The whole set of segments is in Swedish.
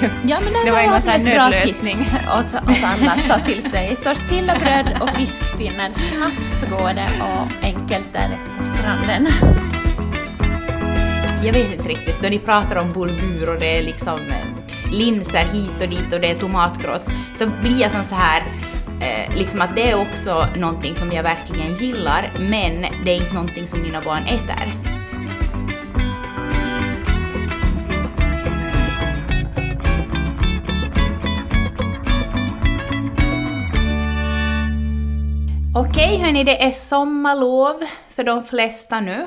Ja, men det, Det var ett bra nödlösning. åt, åt alla att ta till sig. Tortillabröd och fiskpinnar. Snabbt går det och enkelt där efter stranden. Jag vet inte riktigt, då ni pratar om bulgur och det är liksom eh, linser hit och dit och det är tomatkross, så blir jag som så här eh, liksom att det är också någonting som jag verkligen gillar, men det är inte någonting som mina barn äter. Okej hörni, det är sommarlov för de flesta nu.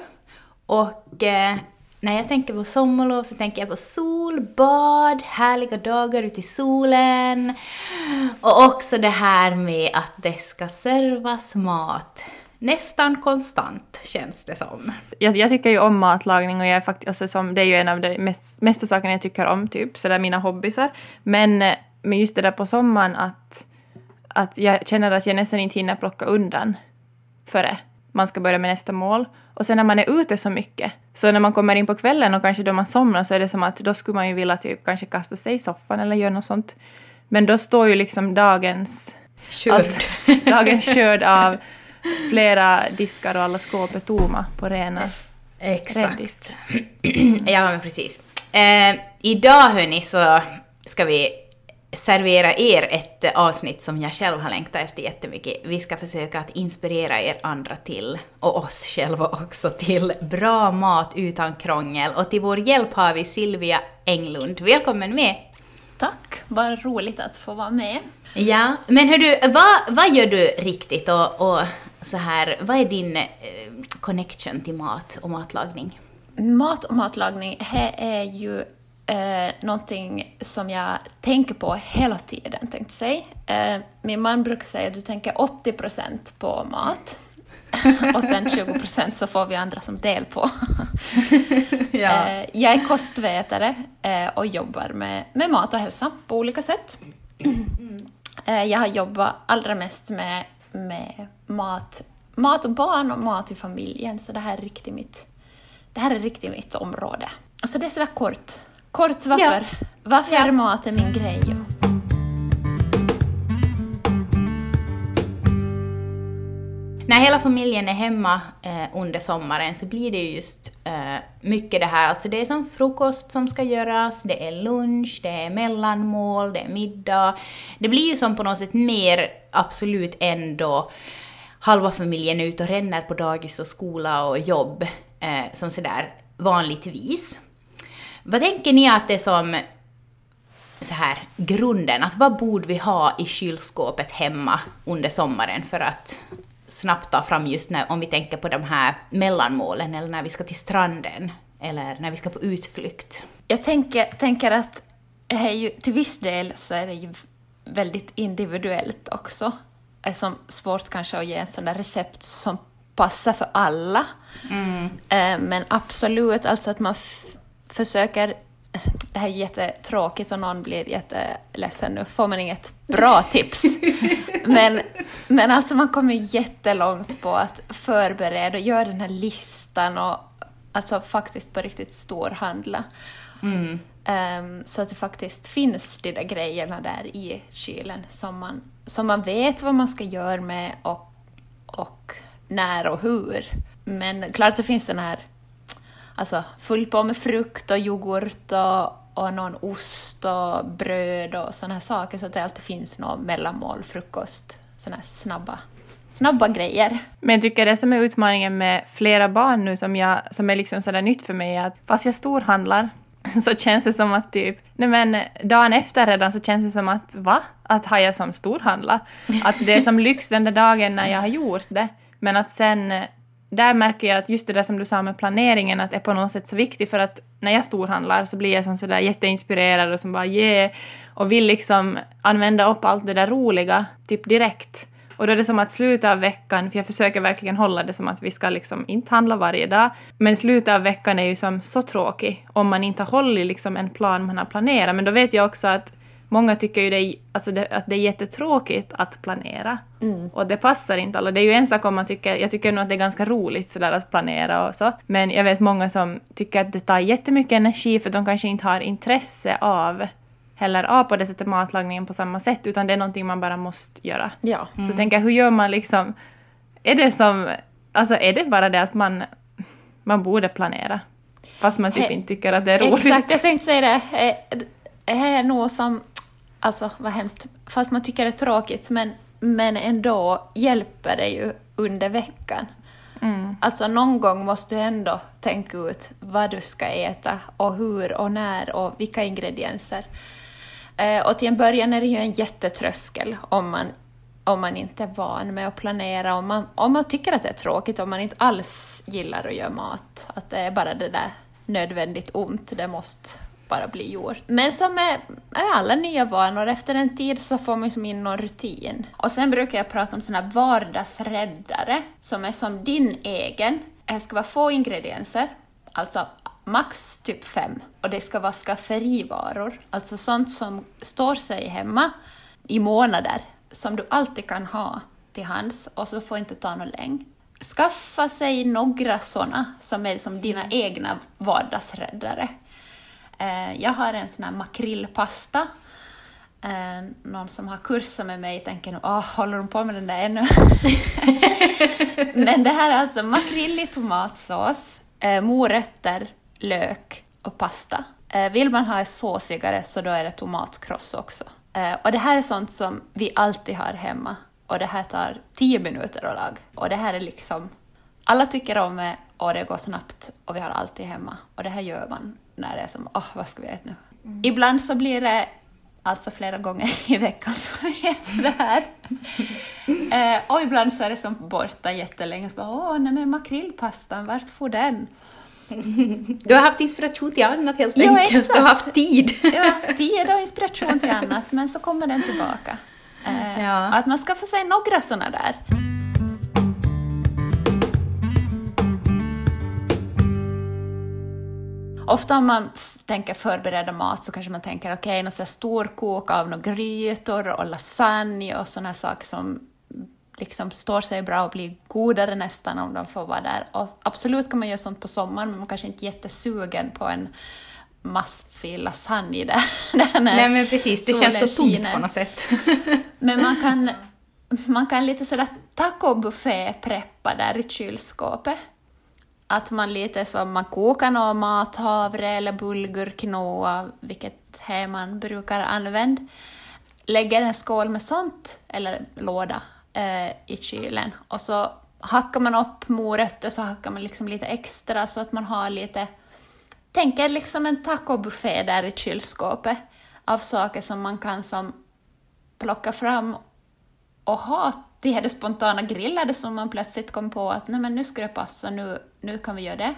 Och eh, när jag tänker på sommarlov så tänker jag på sol, bad, härliga dagar ute i solen. Och också det här med att det ska servas mat. Nästan konstant känns det som. jag, jag tycker ju om matlagning och jag är fakt- alltså, som, det är ju en av de mest, mesta sakerna jag tycker om, typ, sådär mina hobbysar. Men, eh, men just det där på sommaren att, att jag känner att jag nästan inte hinner plocka undan före man ska börja med nästa mål. Och sen när man är ute så mycket, så när man kommer in på kvällen och kanske då man somnar så är det som att då skulle man ju vilja typ kanske kasta sig i soffan eller göra något sånt. Men då står ju liksom dagens allt, dagens körd av flera diskar och alla skåp är tomma på rena Exakt. Ja, men precis. Eh, idag hörni så ska vi servera er ett avsnitt som jag själv har längtat efter jättemycket. Vi ska försöka att inspirera er andra till, och oss själva också, till bra mat utan krångel. Och till vår hjälp har vi Silvia Englund. Välkommen med! Tack, vad roligt att få vara med. Ja, men hör du, vad, vad gör du riktigt och, och så här, vad är din eh, connection till mat och matlagning? Mat och matlagning här är ju eh, någonting som jag tänker på hela tiden, tänkte säga. Eh, min man brukar säga att du tänker 80% på mat. och sen 20% så får vi andra som del på. Eh, jag är kostvetare eh, och jobbar med, med mat och hälsa på olika sätt. Eh, jag har jobbat allra mest med, med mat, mat och barn och mat i familjen, så det här är riktigt mitt, det här är riktigt mitt område. Alltså det är sådär kort. Kort varför, varför Ja. mat är min grej. När hela familjen är hemma eh, under sommaren så blir det ju just eh, mycket det här, alltså det är som frukost som ska göras, det är lunch, det är mellanmål, det är middag. Det blir ju som på något sätt mer absolut ändå halva familjen är ute och ränner på dagis och skola och jobb eh, som sådär vanligtvis. Vad tänker ni att det är som så här grunden, att vad borde vi ha i kylskåpet hemma under sommaren för att snabbt ta fram just när, om vi tänker på de här mellanmålen eller när vi ska till stranden eller när vi ska på utflykt. Jag tänker, tänker att ju, till viss del så är det ju väldigt individuellt också. Det är som svårt kanske att ge ett sånt där recept som passar för alla. Eh, Men absolut, alltså att man försöker... Det här är jättetråkigt och någon blir jätteledsen nu, får man inget bra tips. Men, men alltså man kommer jättelångt på att förbereda och göra den här listan och alltså faktiskt på riktigt storhandla. Ehm, så att det faktiskt finns de där grejerna där i kylen som man, som man vet vad man ska göra med och, och när och hur. Men klart det finns den här, alltså full på med frukt och yoghurt och, och någon ost och bröd och sådana här saker så att det alltid finns något mellanmål, frukost, Sådana här snabba, snabba grejer. Men jag tycker det som är utmaningen med flera barn nu som, jag, som är liksom sådär nytt för mig är att fast jag storhandlar så känns det som att typ, nej men dagen efter redan så känns det som att va? Att har jag som storhandla? Att det är som lyx den där dagen när jag har gjort det. Men att sen, där märker jag att just det där som du sa med planeringen att är på något sätt så viktigt för att när jag storhandlar så blir jag som sådär jätteinspirerad och som bara yeah och vill liksom använda upp allt det där roliga typ direkt. Och då är det som att slutet av veckan, för jag försöker verkligen hålla det som att vi ska liksom inte handla varje dag, men slutet av veckan är ju som så tråkig om man inte har hållit liksom en plan man har planerat. Men då vet jag också att många tycker ju det, alltså det, att det är jättetråkigt att planera. Och det passar inte alla. Det är ju en sak om man tycker, jag tycker nog att det är ganska roligt sådär att planera och så. Men jag vet många som tycker att det tar jättemycket energi för de kanske inte har intresse av heller av på det sättet matlagningen på samma sätt, utan det är någonting man bara måste göra. Ja. Så jag tänker, hur gör man liksom... Är det som... Alltså är det bara det att man, man borde planera? Fast man typ He- inte tycker att det är roligt. Exakt, jag tänkte säga det. Det är nog som, alltså vad hemskt, fast man tycker det är tråkigt, men, men ändå hjälper det ju under veckan. Mm. Alltså någon gång måste du ändå tänka ut vad du ska äta och hur och när och vilka ingredienser. Eh, Och till en början är det ju en jättetröskel om man, om man inte är van med att planera, om man, om man tycker att det är tråkigt, om man inte alls gillar att göra mat. Att det är bara det där nödvändigt ont, det måste bara bli gjort. Men som med alla nya vanor, efter en tid så får man ju som in någon rutin. Och sen brukar jag prata om såna vardagsräddare, som är som din egen. Det ska vara få ingredienser, alltså max typ fem. Och det ska vara skafferivaror, alltså sånt som står sig hemma i månader, som du alltid kan ha till hands och så får inte ta någon längd. Skaffa sig några såna som är som dina egna vardagsräddare. Eh, Jag har en sån här makrillpasta. Eh, Någon som har kursat med mig tänker nog, åh, håller de på med den där ännu? Men det här är alltså makrill i tomatsås, eh, morötter, lök och pasta. Eh, Vill man ha såsigare så då är det tomatkross också. Eh, Och det här är sånt som vi alltid har hemma. Och det här tar 10 minuter att laga. Och det här är liksom... Alla tycker om det och det går snabbt och vi har alltid hemma. Och det här gör man när det är som, åh, vad ska vi äta nu? Ibland så blir det alltså flera gånger i veckan som vi äter det här. eh, och ibland så är det som borta jättelänge. Så bara, åh, nej men makrillpastan, vart får den? Du har haft inspiration till annat helt Ja, enkelt. exakt. Du har haft tid. Jag har haft tid och inspiration till annat, men så kommer den tillbaka. Eh, Ja. Att man ska få sig några såna där. Ofta om man tänker förbereda mat så kanske man tänker okej, okay, någon sån här storkok av några grytor och lasagne och såna här saker som liksom står sig bra och blir godare nästan om de får vara där. Och absolut kan man göra sånt på sommaren, men man kanske inte är jättesugen på en massfil lasagne där. Nej men precis, det känns så tomt på något sätt. Men man kan, man kan lite sådär tacobuffé preppa där i kylskåpet. Att man lite som man kokar någon mat, havre eller bulgur, quinoa, vilket här man brukar använda. Lägger en skål med sånt, eller låda, eh, i kylen. Och så hackar man upp morötter, så hackar man liksom lite extra så att man har lite tänker liksom en tacobuffé där i kylskåpet av saker som man kan som plocka fram och ha till det spontana grillade som man plötsligt kom på att nej men nu ska det passa, nu, nu kan vi göra det.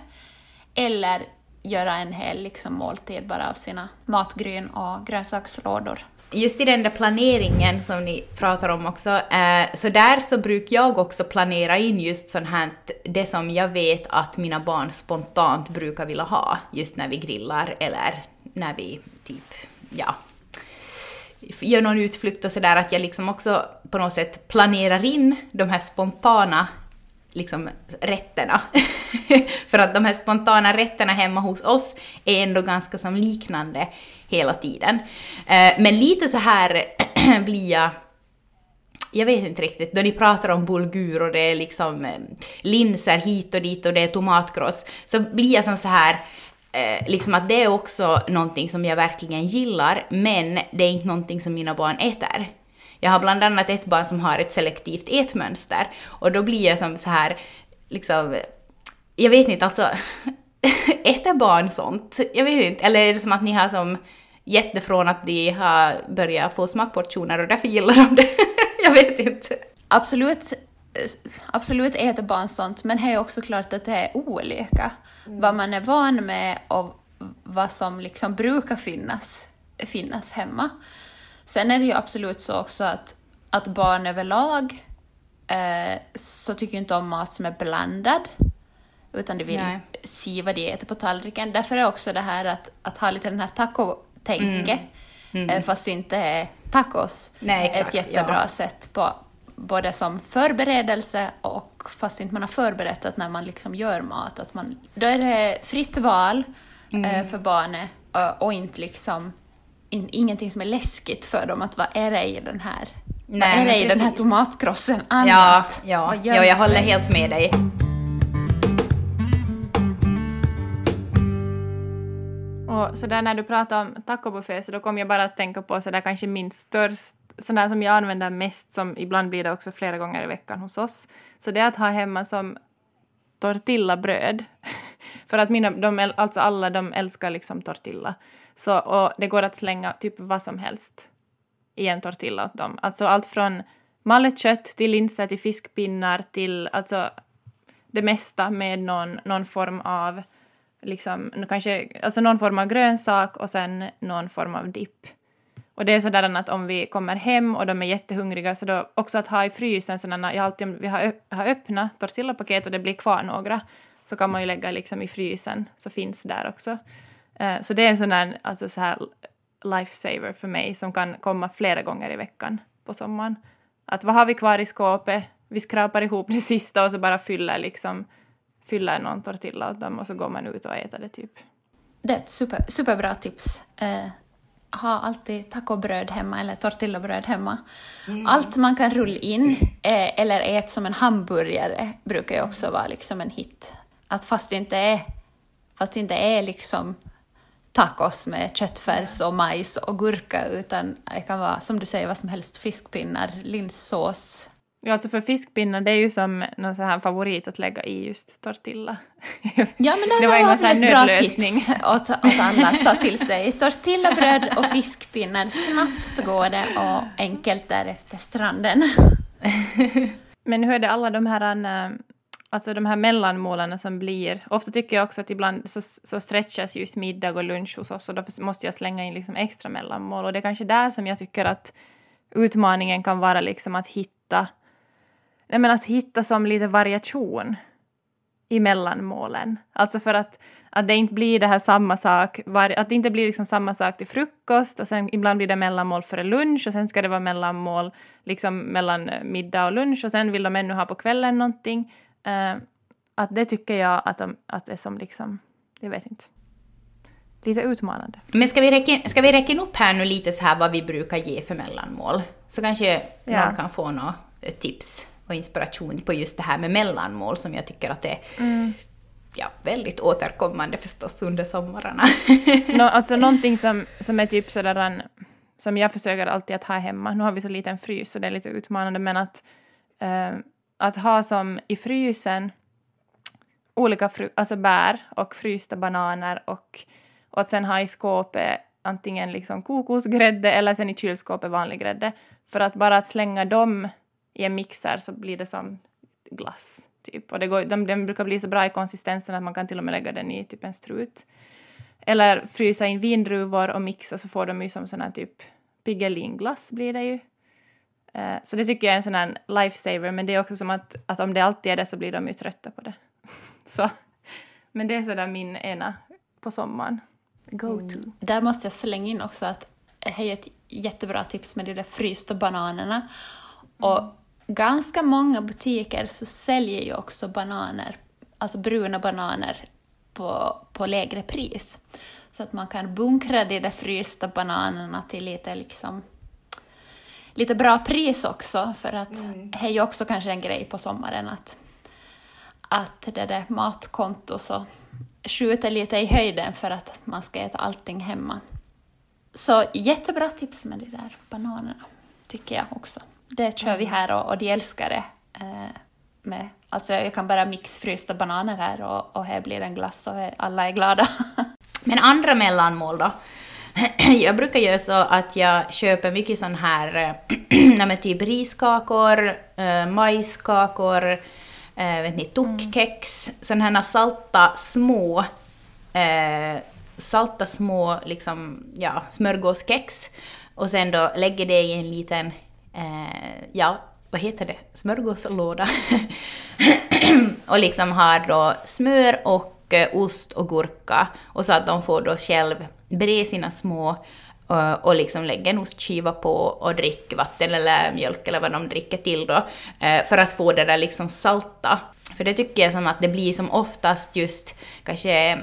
Eller göra en hel liksom, måltid bara av sina matgryn och grönsakslådor. Just i den där planeringen som ni pratar om också, eh, så där så brukar jag också planera in just sånt här, det som jag vet att mina barn spontant brukar vilja ha, just när vi grillar eller när vi typ, ja, gör någon utflykt och sådär, att jag liksom också på något sätt planerar in de här spontana liksom rätterna. För att de här spontana rätterna hemma hos oss är ändå ganska som liknande hela tiden. Eh, men lite så här blir jag jag vet inte riktigt, då ni pratar om bulgur och det är liksom eh, linser hit och dit och det är tomatkross, så blir jag som så här, eh, liksom att det är också någonting som jag verkligen gillar, men det är inte någonting som mina barn äter. Jag har bland annat ett barn som har ett selektivt ätmönster och då blir jag som så här, liksom, jag vet inte, alltså, äter barn sånt? Jag vet inte, eller är det som att ni har som från att de har börjat få smakportioner och därför gillar de det? jag vet inte. Absolut, absolut äter barn sånt, men det är också klart att det är olika. Vad man är van med och vad som liksom brukar finnas, finnas hemma. Sen är det ju absolut så också att, att barn överlag eh, så tycker inte om mat som är blandad, utan de vill Nej. se vad de äter på tallriken. Därför är också det här att, att ha lite den här taco-tänket, eh, fast det inte är tacos, Nej, exakt, ett jättebra ja. sätt på både som förberedelse och fast inte man har förberett att när man liksom gör mat, att man, då är det fritt val Mm. eh, för barnet och, och inte liksom in, ingenting som är läskigt för dem. Att vad är det i den här, Nej, vad är det i den här tomatkrossen Ja, annat? ja, ja gömmer jag håller helt med dig. Och så där när du pratar om tacobuffé så då kom jag bara att tänka på så där kanske min störst, sån där som jag använder mest som ibland blir det också flera gånger i veckan hos oss. Så det är att ha hemma som tortillabröd. För att mina, de, alltså alla de älskar liksom tortilla. Så, och det går att slänga typ vad som helst i en tortilla åt dem. Alltså allt från mallet kött till linser till fiskpinnar till alltså det mesta med någon, någon form av liksom, kanske, alltså någon form av grönsak och sen någon form av dipp. Och det är sådär att om vi kommer hem och de är jättehungriga så då också att ha i frysen sådana, jag alltid, om vi har, har öppna tortillapaket och det blir kvar några så kan man ju lägga liksom i frysen så finns där också. Uh, så det är en sån här, alltså så här lifesaver för mig som kan komma flera gånger i veckan på sommaren. Att vad har vi kvar i skåpet? Vi skrapar ihop det sista och så bara fyller liksom fyller någon tortilla åt dem och så går man ut och äter det typ. Det är ett super, superbra tips. Uh ha alltid tacobröd hemma eller tortillabröd hemma. Allt man kan rulla in eh, eller ät som en hamburgare brukar ju också vara liksom en hit. Att fast det inte är, fast inte är liksom tacos med köttfärs och majs och gurka utan det kan vara som du säger vad som helst, fiskpinnar, linssås. Ja, alltså för fiskpinnar det är ju som någon så här favorit att lägga i just tortilla. Ja, men det, Det var sån här ett bra nödlösning. tips åt, åt alla att ta till sig. Tortillabröd och fiskpinnar, snabbt går det och enkelt därefter stranden. Men hur är det alla de här, äh, alltså de här mellanmålen som blir, ofta tycker jag också att ibland så, så stretchas just middag och lunch hos oss och då måste jag slänga in liksom extra mellanmål och det är kanske där som jag tycker att utmaningen kan vara liksom att hitta, nej men att hitta som lite variation i mellanmålen. Alltså för att, att det inte blir det här samma sak, var, att det inte blir liksom samma sak till frukost och sen ibland blir det mellanmål före lunch och sen ska det vara mellanmål liksom mellan eh, middag och lunch och sen vill de ännu ha på kvällen någonting. Eh, att det tycker jag att, de, att det är som liksom, jag vet inte, lite utmanande. Men ska vi, räkna, ska vi räkna upp här nu lite så här vad vi brukar ge för mellanmål? Så kanske Ja. någon kan få några eh, tips och inspiration på just det här med mellanmål som jag tycker att är ja, väldigt återkommande förstås under sommararna. Nå, alltså någonting som, som är typ sådär en, som jag försöker alltid att ha hemma. Nu har vi så liten frys så det är lite utmanande men att, eh, att ha som i frysen olika fru, alltså bär och frysta bananer och, och att sen ha i skåpet antingen liksom kokosgrädde eller sen i kylskåpet vanlig grädde. För att bara att slänga dem i en mixer så blir det som glass. Typ. Och det går, de, den brukar bli så bra i konsistensen att man kan till och med lägga den i typ en strut. Eller frysa in vindruvor och mixa så får de ju som sån här typ Piggelinglass blir det ju. Eh, så det tycker jag är en sån här lifesaver, men det är också som att, att om det alltid är det så blir de ju trötta på det. så, men det är sådär min ena på sommaren. Go-to. Där måste jag slänga in också att det är ett jättebra tips med de där frysta bananerna. Och ganska många butiker så säljer ju också bananer, alltså bruna bananer, på, på lägre pris. Så att man kan bunkra de där frysta bananerna till lite liksom lite bra pris också, för att det är ju också kanske en grej på sommaren att, att det där matkonto så skjuter lite i höjden för att man ska äta allting hemma. Så jättebra tips med de där bananerna, tycker jag också. Det kör vi här och, och de älskar det. Eh, med, alltså jag kan bara mixfrysta bananer här och, och här blir en glass och alla är glada. Men andra mellanmål då? Jag brukar göra så att jag köper mycket sån här, eh, nej typ riskakor, eh, majskakor, eh, vet ni, tokkex, såna här salta små, eh, salta små liksom, ja, smörgåskex. Och sen då lägger det i en liten, eh, ja, vad heter det, smörgåslåda. och liksom har då smör och eh, ost och gurka. Och så att de får då själv bre sina små eh, och liksom lägga en ostskiva på och drick vatten eller mjölk eller vad de dricker till då. Eh, för att få det där liksom salta. För det tycker jag som att det blir som oftast just kanske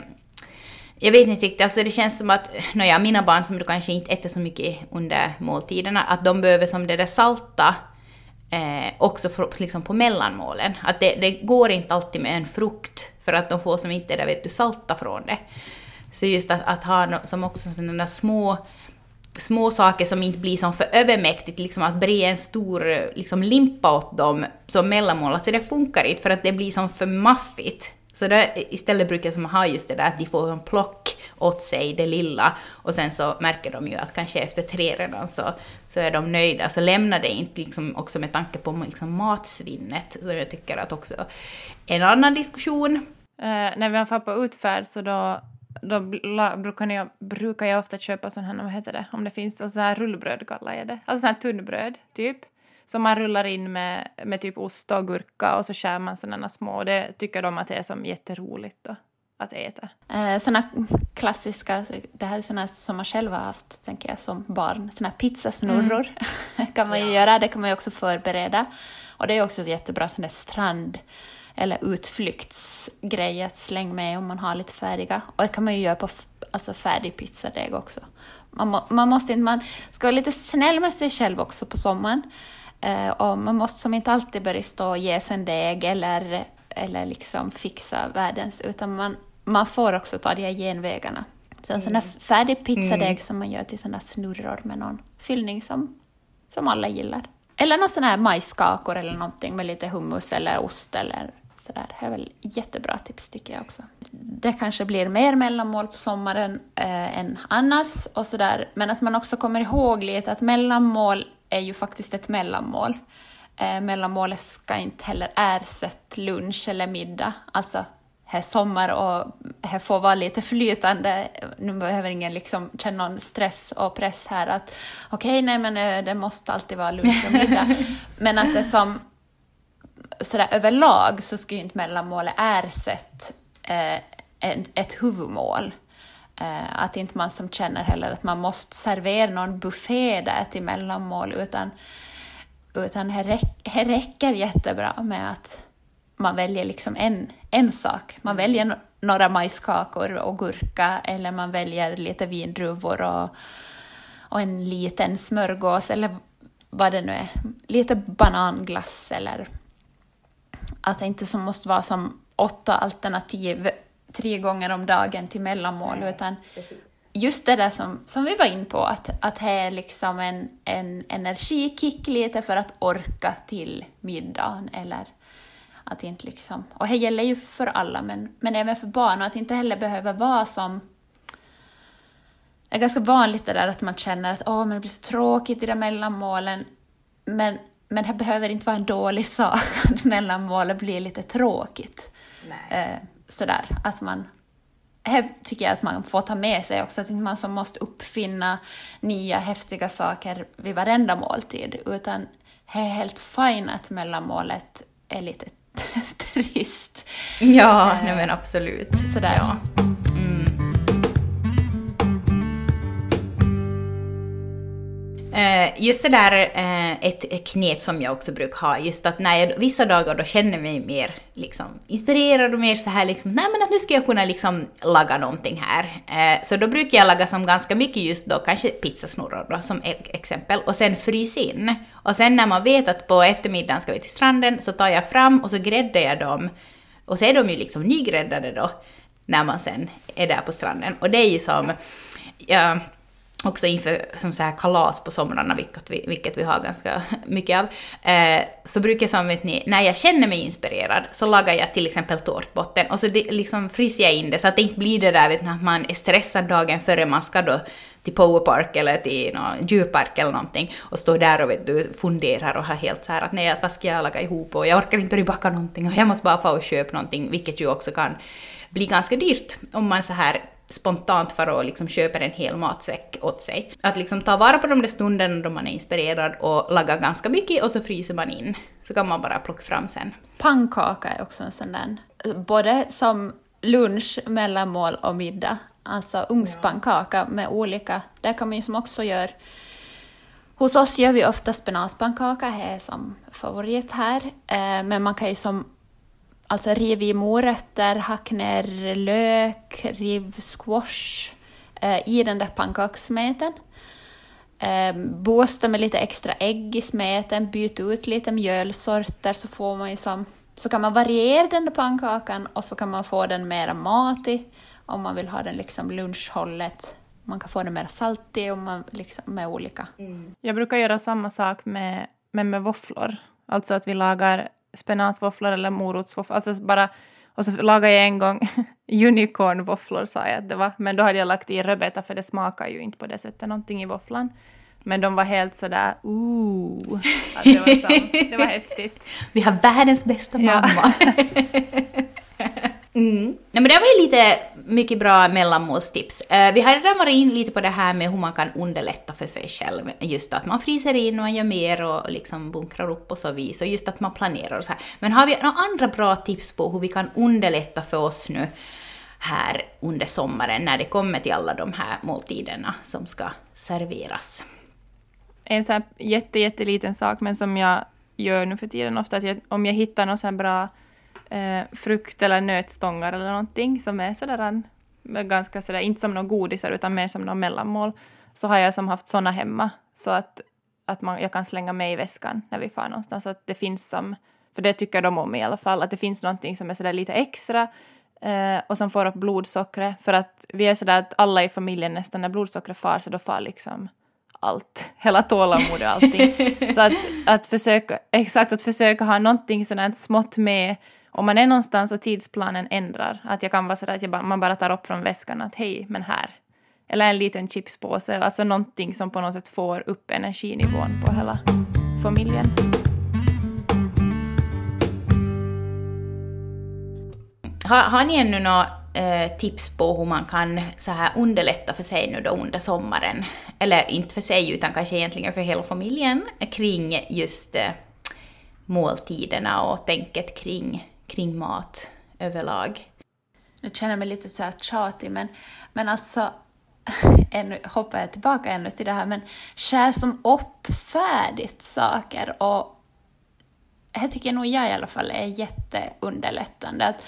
jag vet inte riktigt, alltså det känns som att, nåja, mina barn som du kanske inte äter så mycket under måltiderna, att de behöver som det där salta eh, också för, liksom på mellanmålen. Att det, det, går inte alltid med en frukt, för att de får som inte där vet du, salta från det. Så just att, att ha no, som också sådana små små saker som inte blir som för övermäktigt, liksom att bre en stor liksom, limpa åt dem som mellanmål, alltså det funkar inte för att det blir som för maffigt. Så där, istället brukar jag ha just det där att de får en plock åt sig, det lilla, och sen så märker de ju att kanske efter tre redan så, så är de nöjda. Så lämna det inte liksom också med tanke på liksom matsvinnet, som jag tycker att också en annan diskussion. Uh, när vi har på utfärd så då då brukar jag, brukar jag ofta köpa sån här, vad heter det, om det finns, alltså så här rullbröd kallar jag det. Alltså sån här tunnbröd, typ. Som man rullar in med, med typ ost och gurka och så skär man sådana små. Det tycker de att det är som jätteroligt då, att äta. Eh, sådana klassiska, det här är sådana som man själv har haft, tänker jag, som barn. Sådana pizzasnurror mm. kan man ju ja. göra, det kan man ju också förbereda. Och det är också jättebra sån där strand eller utflyktsgrej att slänga med om man har lite färdiga. Och det kan man ju göra på alltså färdig pizzadeg också. Man, må, man, måste inte, man ska vara lite snäll med sig själv också på sommaren. Eh, och man måste som inte alltid börja stå och ge sig en deg eller, eller liksom fixa världens, utan man, man får också ta de här genvägarna. Så en sån där mm. färdig pizzadeg mm. som man gör till sådana snurror med någon fyllning som, som alla gillar. Eller någon sån här majskakor eller någonting med lite hummus eller ost eller sådär. Det är väl jättebra tips tycker jag också. Det kanske blir mer mellanmål på sommaren eh, än annars och sådär. Men att man också kommer ihåg lite att mellanmål är ju faktiskt ett mellanmål. Eh, mellanmålet ska inte heller ersätta lunch eller middag. Alltså, här sommar och här får vara lite flytande. Nu behöver ingen liksom känna någon stress och press här att okej, okay, nej men eh, det måste alltid vara lunch och middag. men att det som sådär överlag så ska ju inte mellanmålet ersätta eh, ett huvudmål. Eh, att inte man som känner heller att man måste servera någon buffé där till mellanmål, utan, utan det, räck, det räcker jättebra med att man väljer liksom en, en sak. Man väljer några majskakor och gurka, eller man väljer lite vindruvor och, och en liten smörgås, eller vad det nu är. Lite bananglass eller att det inte som måste vara som åtta alternativ tre gånger om dagen till mellanmål, Nej, utan precis. just det där som, som vi var in på, att, att det är liksom en, en energikick lite för att orka till middagen, eller att inte liksom... Och det gäller ju för alla, men, men även för barn, och att inte heller behöver vara som... Det är ganska vanligt det där att man känner att åh, men det blir så tråkigt i de mellanmålen, men men det behöver inte vara en dålig sak att mellanmålet blir lite tråkigt. Eh, sådär, att man... Här tycker jag att man får ta med sig också, att inte man som måste uppfinna nya häftiga saker vid varenda måltid, utan det är helt fint att mellanmålet är lite trist. Ja, eh, nej men absolut. Sådär. Ja. Eh, just det där, eh, ett knep som jag också brukar ha, just att när jag, vissa dagar då känner jag mig mer liksom, inspirerad och mer så här liksom, nej men att nu ska jag kunna liksom laga någonting här. Eh, så då brukar jag laga som ganska mycket just då, kanske pizzasnurror då som e-, exempel, och sen frysa in. Och sen när man vet att på eftermiddagen ska vi till stranden så tar jag fram och så gräddar jag dem. Och så är de ju liksom nygräddade då, när man sen är där på stranden. Och det är ju som, ja, också inför som så här kalas på somrarna, vilket vi, vilket vi har ganska mycket av, eh, så brukar jag som vet ni, när jag känner mig inspirerad så lagar jag till exempel tårtbotten och så det, liksom fryser jag in det så att det inte blir det där vet ni, att man är stressad dagen före man ska då till Powerpark eller till någon djurpark eller någonting och står där och vet du, funderar och har helt så här att nej, vad ska jag laga ihop? Och jag orkar inte börja baka någonting och jag måste bara få och köpa någonting, vilket ju också kan bli ganska dyrt om man så här spontant för att liksom köpa en hel matsäck åt sig. Att liksom ta vara på de där stunderna då man är inspirerad och laga ganska mycket och så fryser man in. Så kan man bara plocka fram sen. Pannkaka är också en sån där, både som lunch, mellanmål och middag. Alltså ugnspannkaka med olika, där kan man ju som också göra Hos oss gör vi ofta spenatpannkaka, det är som favorit här. Eh, men man kan ju som Alltså riv i morötter, hack ner lök, riv squash eh, i den där pannkakssmeten. Eh, boosta med lite extra ägg i smeten, byt ut lite mjölsorter så får man ju som så kan man variera den där pannkakan och så kan man få den mera matig om man vill ha den liksom lunchhållet. Man kan få den mer saltig och man liksom med olika. Mm. Jag brukar göra samma sak med, med, med våfflor. Alltså att vi lagar spenatvåfflor eller morotsvåfflor. Alltså bara, och så lagade jag en gång unicornvåfflor sa jag att det var, men då hade jag lagt i rödbeta för det smakar ju inte på det sättet någonting i våfflan. Men de var helt sådär ooh. Alltså det, var så, det var häftigt. Vi har världens bästa mamma. Ja. mm. Ja, men det var ju lite mycket bra mellanmålstips. Eh, vi har redan varit in lite på det här med hur man kan underlätta för sig själv. Just att man fryser in och man gör mer och liksom bunkrar upp och så vis. Och just att man planerar och så här. Men har vi några andra bra tips på hur vi kan underlätta för oss nu här under sommaren när det kommer till alla de här måltiderna som ska serveras? en sån här jätte, jätteliten sak, men som jag gör nu för tiden ofta, att jag, om jag hittar någon sån här bra eh, frukt eller nötstångar eller någonting som är sådär ganska sådär, inte som några godisar utan mer som något mellanmål, så har jag som haft såna hemma så att, att man, jag kan slänga med i väskan när vi far någonstans. Så att det finns som, för det tycker de om i alla fall, att det finns någonting som är sådär lite extra eh, och som får upp blodsockret. För att vi är sådär att alla i familjen nästan när blodsockret far så då far liksom allt, hela tålamod och allting. Så att, att försöka, exakt att försöka ha någonting sådant smått med om man är någonstans och tidsplanen ändrar, att jag kan vara sådär att jag bara, man bara tar upp från väskan att hej, men här. Eller en liten chipspåse, alltså någonting som på något sätt får upp energinivån på hela familjen. Har, har ni ännu några eh, tips på hur man kan så här underlätta för sig nu då under sommaren? Eller inte för sig, utan kanske egentligen för hela familjen kring just eh, måltiderna och tänket kring, kring mat överlag. Nu känner jag mig lite så här tjatig, men, men alltså ännu, hoppar jag tillbaka ännu till det här, men skär som upp färdigt saker och det tycker nog jag i alla fall är jätteunderlättande. Att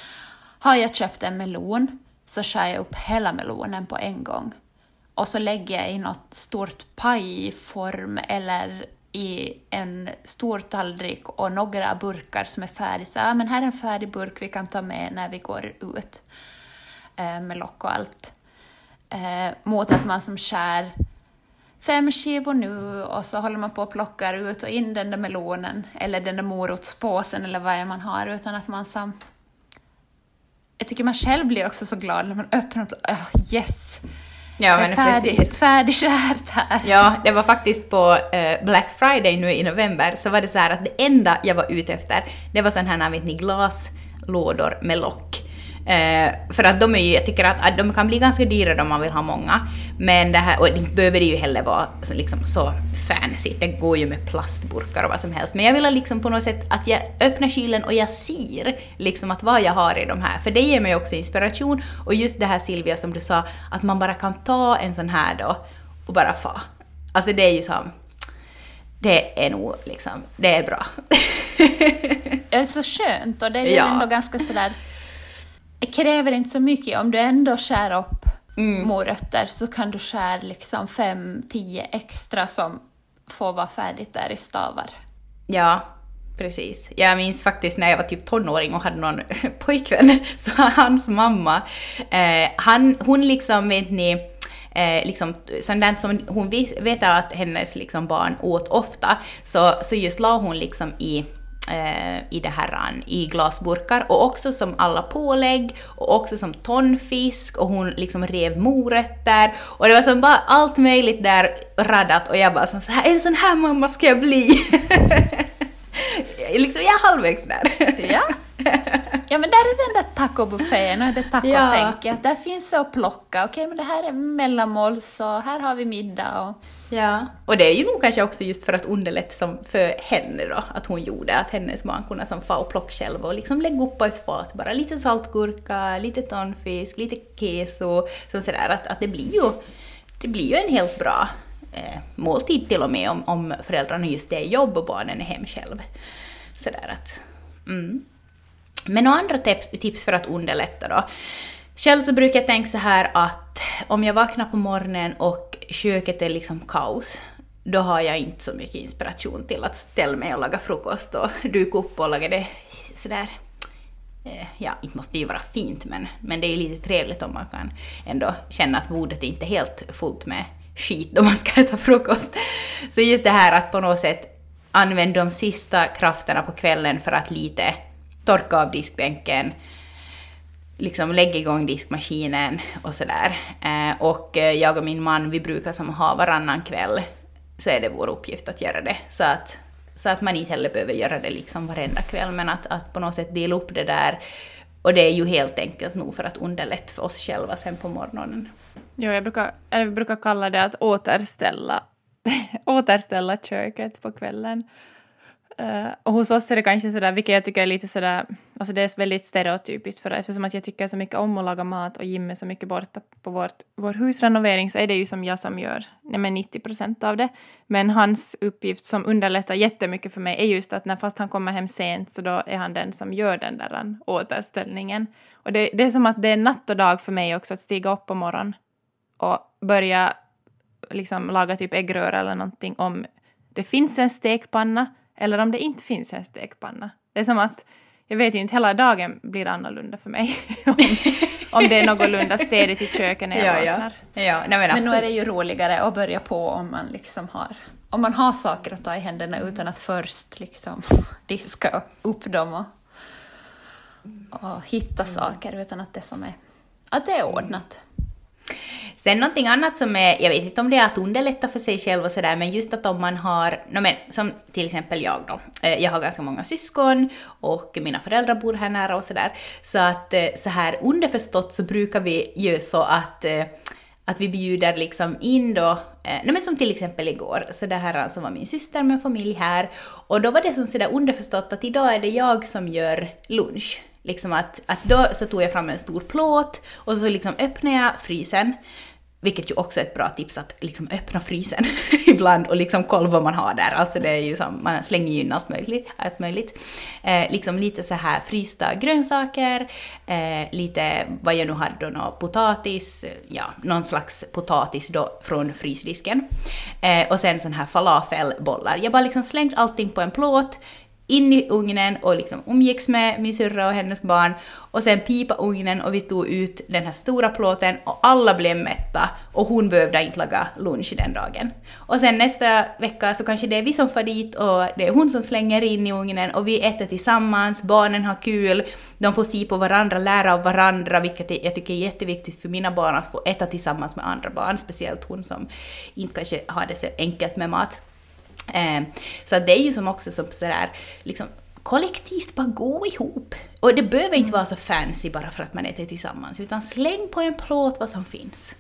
har jag köpt en melon så skär jag upp hela melonen på en gång. Och så lägger jag i något stort pajform eller i en stor tallrik och några burkar som är färdiga. Så, ja, men här är en färdig burk vi kan ta med när vi går ut eh, med lock och allt. Eh, mot att man som skär fem skivor nu och så håller man på och plockar ut och in den där melonen eller den där morotspåsen eller vad man har utan att man som jag tycker man själv blir också så glad när man öppnar och oh, yes! Ja, men färdig, precis. färdigskärt här. Ja, det var faktiskt på uh, Black Friday nu i november så var det så här att det enda jag var ute efter det var sådana här, vet ni, glaslådor med lock. Eh, för att de är ju, jag tycker att, att, de kan bli ganska dyra om man vill ha många. Men det här, och det behöver ju heller vara så, liksom, så fancy, det går ju med plastburkar och vad som helst. Men jag vill liksom på något sätt att jag öppnar kylen och jag ser liksom att vad jag har i de här. För det ger mig också inspiration. Och just det här Silvia som du sa, att man bara kan ta en sån här då och bara få. Alltså det är ju som det är nog liksom, det är bra. det är så skönt och det är ju ja. ändå ganska sådär det kräver inte så mycket. Om du ändå skär upp mm. morötter så kan du skära liksom fem, tio extra som får vara färdigt där i stavar. Ja, precis. Jag minns faktiskt när jag var typ tonåring och hade någon pojkvän, så hans mamma, eh, han, hon liksom, vet ni, eh, liksom, sånt som hon vet att hennes liksom, barn åt ofta, så, så just la hon liksom i i det här i glasburkar och också som alla pålägg och också som tonfisk och hon liksom rev morötter och det var som bara allt möjligt där radat och jag bara så här, är det sån här mamma ska jag bli? liksom, jag är halvvägs där. ja. Ja men där är den där tacobuffén och det tacotänket. Ja. Där finns det att plocka. Okej men det här är mellanmål så här har vi middag. Och... Ja, och det är ju nog kanske också just för att underlätta som för henne då, att hon gjorde, att hennes man kunde som få och plocka själv och liksom lägga upp på ett fat bara lite saltgurka, lite tonfisk, lite keso, så sådär att, att det blir ju, det blir ju en helt bra eh, måltid till och med om, om föräldrarna just är jobb och barnen är hem själv. Sådär att, mm. Men några andra tips, tips för att underlätta då? Själv så brukar jag tänka så här att om jag vaknar på morgonen och köket är liksom kaos, då har jag inte så mycket inspiration till att ställa mig och laga frukost och duka upp och laga det sådär eh, ja, inte måste ju vara fint, men, men det är lite trevligt om man kan ändå känna att bordet inte är helt fullt med skit då man ska äta frukost. Så just det här att på något sätt använda de sista krafterna på kvällen för att lite torka av diskbänken, liksom lägga igång diskmaskinen och sådär. Eh, och eh, jag och min man, vi brukar som ha varannan kväll, så är det vår uppgift att göra det. Så att, så att man inte heller behöver göra det liksom varenda kväll, men att, att på något sätt dela upp det där. Och det är ju helt enkelt nog för att underlätta för oss själva sen på morgonen. Jo, jag brukar, jag brukar kalla det att återställa, återställa köket på kvällen. Uh, och hos oss är det kanske sådär, vilket jag tycker är lite sådär, alltså det är väldigt stereotypiskt för eftersom att jag tycker så mycket om att laga mat och Jim är så mycket borta på vårt, vår husrenovering så är det ju som jag som gör nej 90 procent av det. Men hans uppgift som underlättar jättemycket för mig är just att när fast han kommer hem sent så då är han den som gör den där återställningen. Och det, det är som att det är natt och dag för mig också att stiga upp på morgonen och börja liksom laga typ äggröra eller någonting om det finns en stekpanna eller om det inte finns en stekpanna. Det är som att, jag vet inte, hela dagen blir annorlunda för mig. om, om det är någorlunda städigt i köket när jag ja, vaknar. Ja. Ja, nej, men, men nu är det ju roligare att börja på om man liksom har om man har saker att ta i händerna utan att först liksom diska upp dem och, och hitta mm. saker utan att det, som är, att det är ordnat. Sen någonting annat som är, jag vet inte om det är att underlätta för sig själv och sådär, men just att om man har, no men, som till exempel jag då, eh, jag har ganska många syskon och mina föräldrar bor här nära och sådär, så att eh, så här underförstått så brukar vi göra så att eh, att vi bjuder liksom in då, eh, nej men som till exempel igår, så det här alltså var min syster med familj här, och då var det som sådär underförstått att idag är det jag som gör lunch. Liksom att, att då så tog jag fram en stor plåt och så liksom öppnade jag frysen vilket ju också är ett bra tips att liksom öppna frysen ibland och liksom kolla vad man har där. Alltså det är ju som, man slänger ju in allt möjligt. Allt möjligt. Eh, liksom lite så här frysta grönsaker, eh, lite vad jag nu hade då, någon potatis, ja, någon slags potatis då från frysdisken. Eh, och sen sån här falafelbollar. Jag bara liksom slängt allting på en plåt, in i ugnen och liksom umgicks med min syrra och hennes barn och sen pipa ugnen och vi tog ut den här stora plåten och alla blev mätta och hon behövde inte laga lunch den dagen. Och sen nästa vecka så kanske det är vi som far dit och det är hon som slänger in i ugnen och vi äter tillsammans, barnen har kul, de får se på varandra, lära av varandra, vilket jag tycker är jätteviktigt för mina barn att få äta tillsammans med andra barn, speciellt hon som inte kanske har det så enkelt med mat. Eh, så det är ju som också som sådär, liksom, kollektivt bara gå ihop. Och det behöver inte vara så fancy bara för att man äter tillsammans, utan släng på en plåt vad som finns.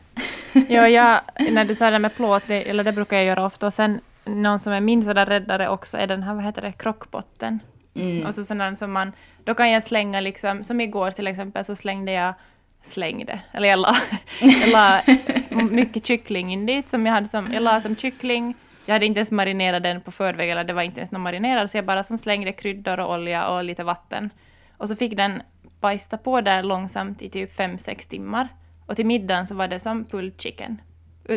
ja, jag, när du sa det med plåt, det, eller det brukar jag göra ofta, och sen någon som är min sådär räddare också är den här, vad heter det, krockbotten. Mm. Alltså sån som man, då kan jag slänga liksom, som igår till exempel så slängde jag slängde, eller jag la, jag la mycket kyckling in dit som jag hade som, jag la som kyckling, jag hade inte ens marinerat den på förväg, eller det var inte ens någon marinerad, så jag bara som slängde kryddor och olja och lite vatten. Och så fick den bajsta på där långsamt i typ 5-6 timmar. Och till middagen så var det som pulled chicken.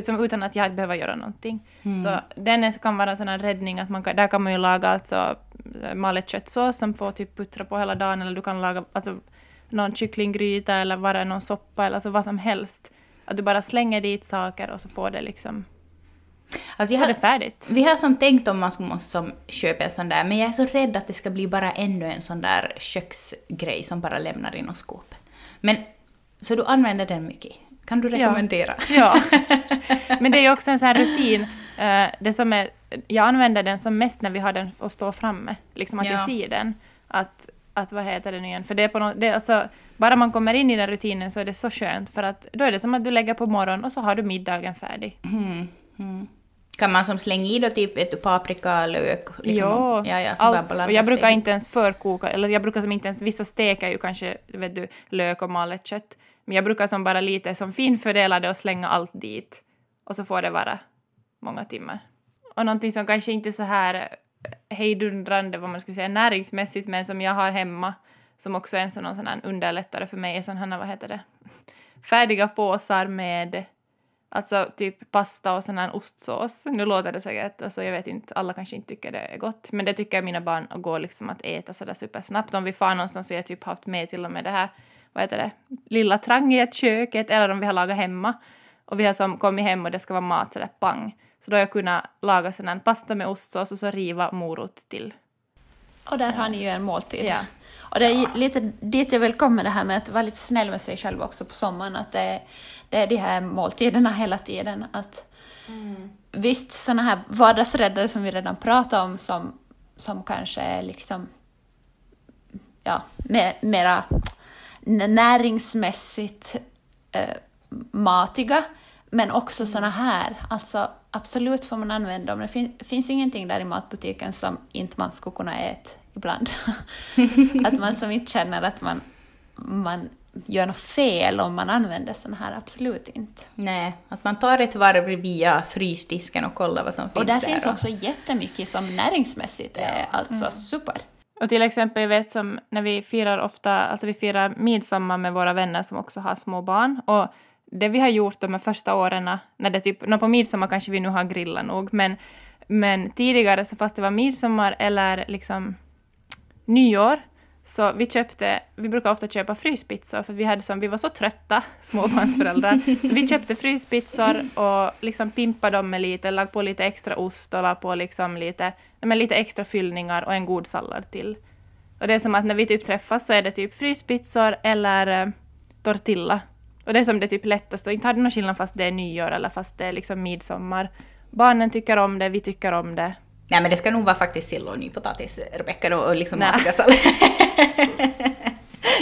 Som, utan att jag hade behövt göra någonting. Mm. Så den kan vara en sån här räddning att man kan, där kan man ju laga alltså eh, malet köttsås som får typ puttra på hela dagen, eller du kan laga alltså, någon kycklinggryta eller bara någon soppa eller alltså vad som helst. Att du bara slänger dit saker och så får det liksom Alltså så har, det färdigt. Vi har som tänkt om man skulle måste som köpa en sån där, men jag är så rädd att det ska bli bara ännu en sån där köksgrej som bara lämnar i något skåp. Men, så du använder den mycket? Kan du rekommendera? Ja. ja. Men det är ju också en sån här rutin. Uh, det som är, jag använder den som mest när vi har den att stå framme, liksom att ja. jag ser den. Att, att vad heter det nu igen? För det är på något, det är alltså, bara man kommer in i den rutinen så är det så skönt för att då är det som att du lägger på morgonen och så har du middagen färdig. Mm. Mm. Kan man som slänga i då typ vet du, paprika, lök? Liksom, ja, ja, ja allt. Och jag brukar inte ens förkoka, eller jag brukar som inte ens, vissa steker ju kanske vet du, lök och malet kött. Men jag brukar som bara lite som finfördela det och slänga allt dit. Och så får det vara många timmar. Och någonting som kanske inte är så här hejdundrande, vad man skulle säga, näringsmässigt, men som jag har hemma, som också är en sån, sån här underlättare för mig, är sån här, vad heter det, färdiga påsar med Alltså typ pasta och sån här ostsås. Nu låter det säkert, alltså jag vet inte, alla kanske inte tycker det är gott, men det tycker mina barn att gå liksom att äta sådär supersnabbt. Om vi far någonstans så har jag typ haft med till och med det här, vad heter det, lilla trangiga köket, eller om vi har lagat hemma och vi har som kommit hem och det ska vara mat sådär pang. Så då har jag kunnat laga sån här pasta med ostsås och så riva morot till. Och där har ni ju en måltid. Ja. Och det är lite dit jag vill komma det här med att vara lite snäll med sig själv också på sommaren. Att det, det är de här måltiderna hela tiden. Att mm. Visst, sådana här vardagsräddare som vi redan pratade om som, som kanske är liksom ja, mer, mera näringsmässigt eh, matiga, men också sådana här. Alltså absolut får man använda dem. Det fin finns ingenting där i matbutiken som inte man skulle kunna äta ibland. att man som inte känner att man, man gör något fel om man använder sådana här, absolut inte. Nej, att man tar ett varv via frysdisken och kollar vad som finns där. Och där finns också jättemycket som näringsmässigt är ja. alltså mm. super. Och till exempel, jag vet som när vi firar ofta, alltså vi firar midsommar med våra vänner som också har små barn. Och det vi har gjort de första åren, när det typ, på midsommar kanske vi nu har grillat nog, men, men tidigare så fast det var midsommar eller liksom nyår, så vi köpte, vi brukar ofta köpa fryspizzor för vi, hade som, vi var så trötta småbarnsföräldrar. så vi köpte fryspizzor och liksom pimpade dem med lite, la på lite extra ost och la på liksom lite, men lite extra fyllningar och en god sallad till. Och det är som att när vi typ träffas så är det typ fryspizzor eller eh, tortilla. Och det är som det typ lättaste och inte har det någon skillnad fast det är nyår eller fast det är liksom midsommar. Barnen tycker om det, vi tycker om det. Nej men det ska nog vara faktiskt sill och nypotatis, Rebecka, och liksom matiga sallad.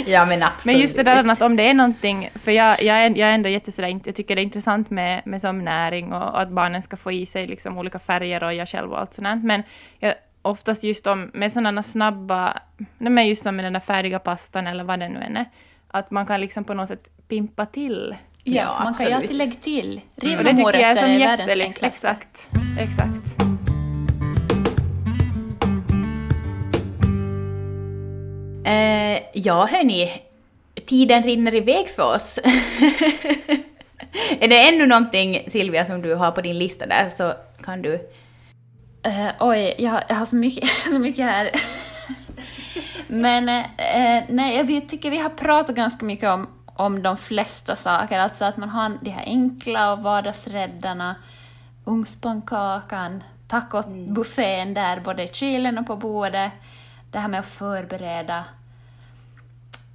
ja men absolut. Men just det där att om det är någonting, för jag, jag, är, jag är ändå jättesådär, jag tycker det är intressant med, med som näring och, och att barnen ska få i sig liksom olika färger och jag själv och allt sånt men jag, oftast just om, med sådana snabba, men just som med den där färdiga pastan eller vad det nu än är, att man kan liksom på något sätt pimpa till. Ja, ja man absolut. kan ju alltid lägga till. Rivna mm. det tycker jag är som jätte, exakt, exakt. Eh, ja, hörni. Tiden rinner iväg för oss. är det ännu någonting, Silvia, som du har på din lista där så kan du... Uh, oj, jag, jag, har så mycket, så mycket här. Men eh, nej, jag tycker vi har pratat ganska mycket om, om de flesta saker. Alltså att man har de här enkla och vardagsräddarna, ugnspannkakan, tacobuffén där både i kylen och på bordet det här med att förbereda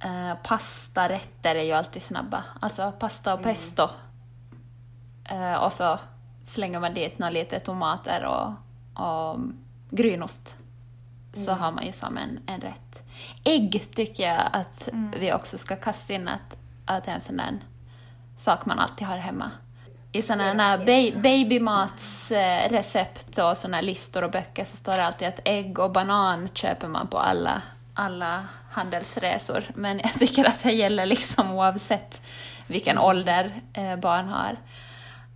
uh, pastarätter är ju alltid snabba. Alltså pasta och mm. pesto. Mm. Uh, och så slänger man dit några lite tomater och, och grynost. Så mm. har man ju som en, en rätt. Ägg tycker jag att mm. vi också ska kasta in att, att det är en sån där sak man alltid har hemma i sådana här babymatsrecept och sådana listor och böcker så står det alltid att ägg och banan köper man på alla, alla handelsresor. Men jag tycker att det gäller liksom oavsett vilken ålder eh, barn har.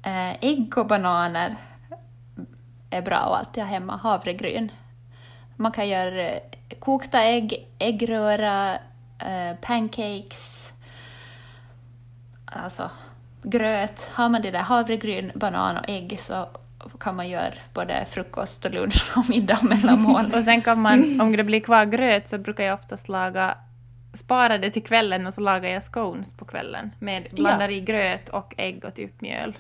Eh, ägg och bananer är bra att alltid ha hemma. Havregryn. Man kan göra eh, kokta ägg, äggröra, eh, pancakes, alltså gröt, har man det där havregryn, banan och ägg så kan man göra både frukost och lunch och middag och mellanmål. och sen kan man, om det blir kvar gröt så brukar jag oftast laga spara det till kvällen och så lagar jag scones på kvällen. Med, blandar ja. i gröt och ägg och typ mjöl.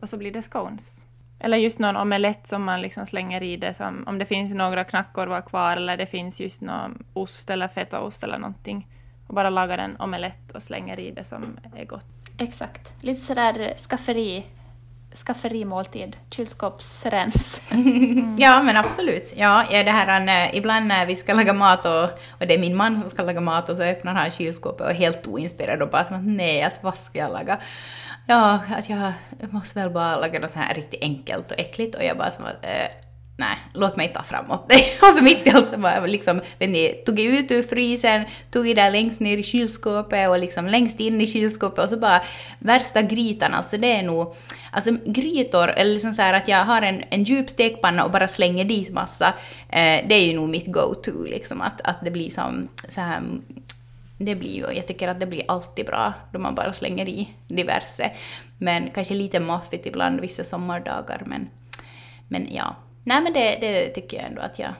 Och så blir det scones. Eller just någon omelett som man liksom slänger i det, som, om det finns några knackorvar kvar eller det finns just någon ost eller fetaost eller någonting. Och bara lagar en omelett och slänger i det som är gott. Exakt. Lite sådär skafferi, skafferimåltid, kylskåpsrens. Mm. ja, men absolut. Ja, det här, ibland när vi ska laga mat och, och det är min man som ska laga mat och så öppnar han kylskåpet och är helt oinspirerad och bara som att nej, att vad ska jag laga? Ja, att jag måste väl bara laga något så här riktigt enkelt och äckligt och jag bara som att äh, nej, låt mig ta framåt det. Och så mitt i allt så var liksom, vet ni, tog jag ut ur frysen, tog jag där längst ner i kylskåpet och liksom längst in i kylskåpet och så bara värsta grytan, alltså det är nog, alltså grytor, eller liksom så här att jag har en, en djup stekpanna och bara slänger dit massa, eh, det är ju nog mitt go-to liksom, att, att det blir som så här det blir ju, jag tycker att det blir alltid bra då man bara slänger i diverse. Men kanske lite maffigt ibland vissa sommardagar men, men ja. Nej men det, det tycker jag ändå att jag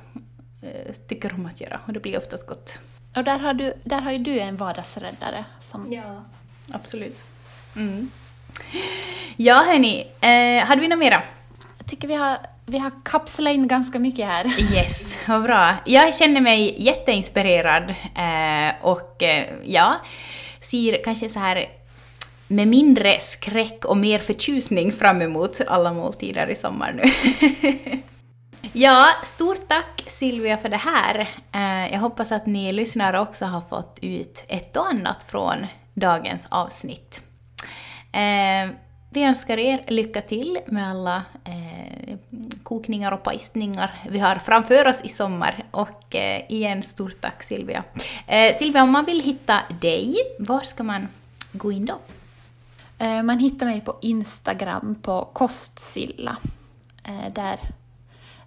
eh, tycker om att göra och det blir oftast gott. Och där har, du, där har ju du en vardagsräddare som... Ja, absolut. Mm. Ja hörni, eh, hade vi något mera? Jag tycker vi har, vi har kapslat in ganska mycket här. Yes, vad bra. Jag känner mig jätteinspirerad eh, och eh, ja, ser kanske så här med mindre skräck och mer förtjusning fram emot alla måltider i sommar nu. ja, stort tack Silvia för det här. Eh, jag hoppas att ni lyssnare också har fått ut ett och annat från dagens avsnitt. Eh, vi önskar er lycka till med alla eh, kokningar och pajstningar vi har framför oss i sommar. Och igen, stort tack Silvia. Silvia, om man vill hitta dig, var ska man gå in då? Man hittar mig på Instagram på Kostsilla. Där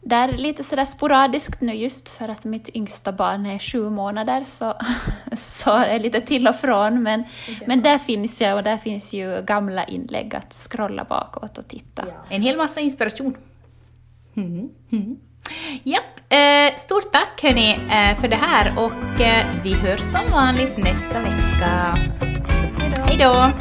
där lite sådär sporadiskt nu just för att mitt yngsta barn är sju månader så, så är lite till och från. Men, men där finns jag och där finns ju gamla inlägg att scrolla bakåt och titta. Ja. En hel massa inspiration. Mm. Mm. Japp, eh, stort tack hörni eh, för det här och eh, vi hörs som vanligt nästa vecka. Hej då!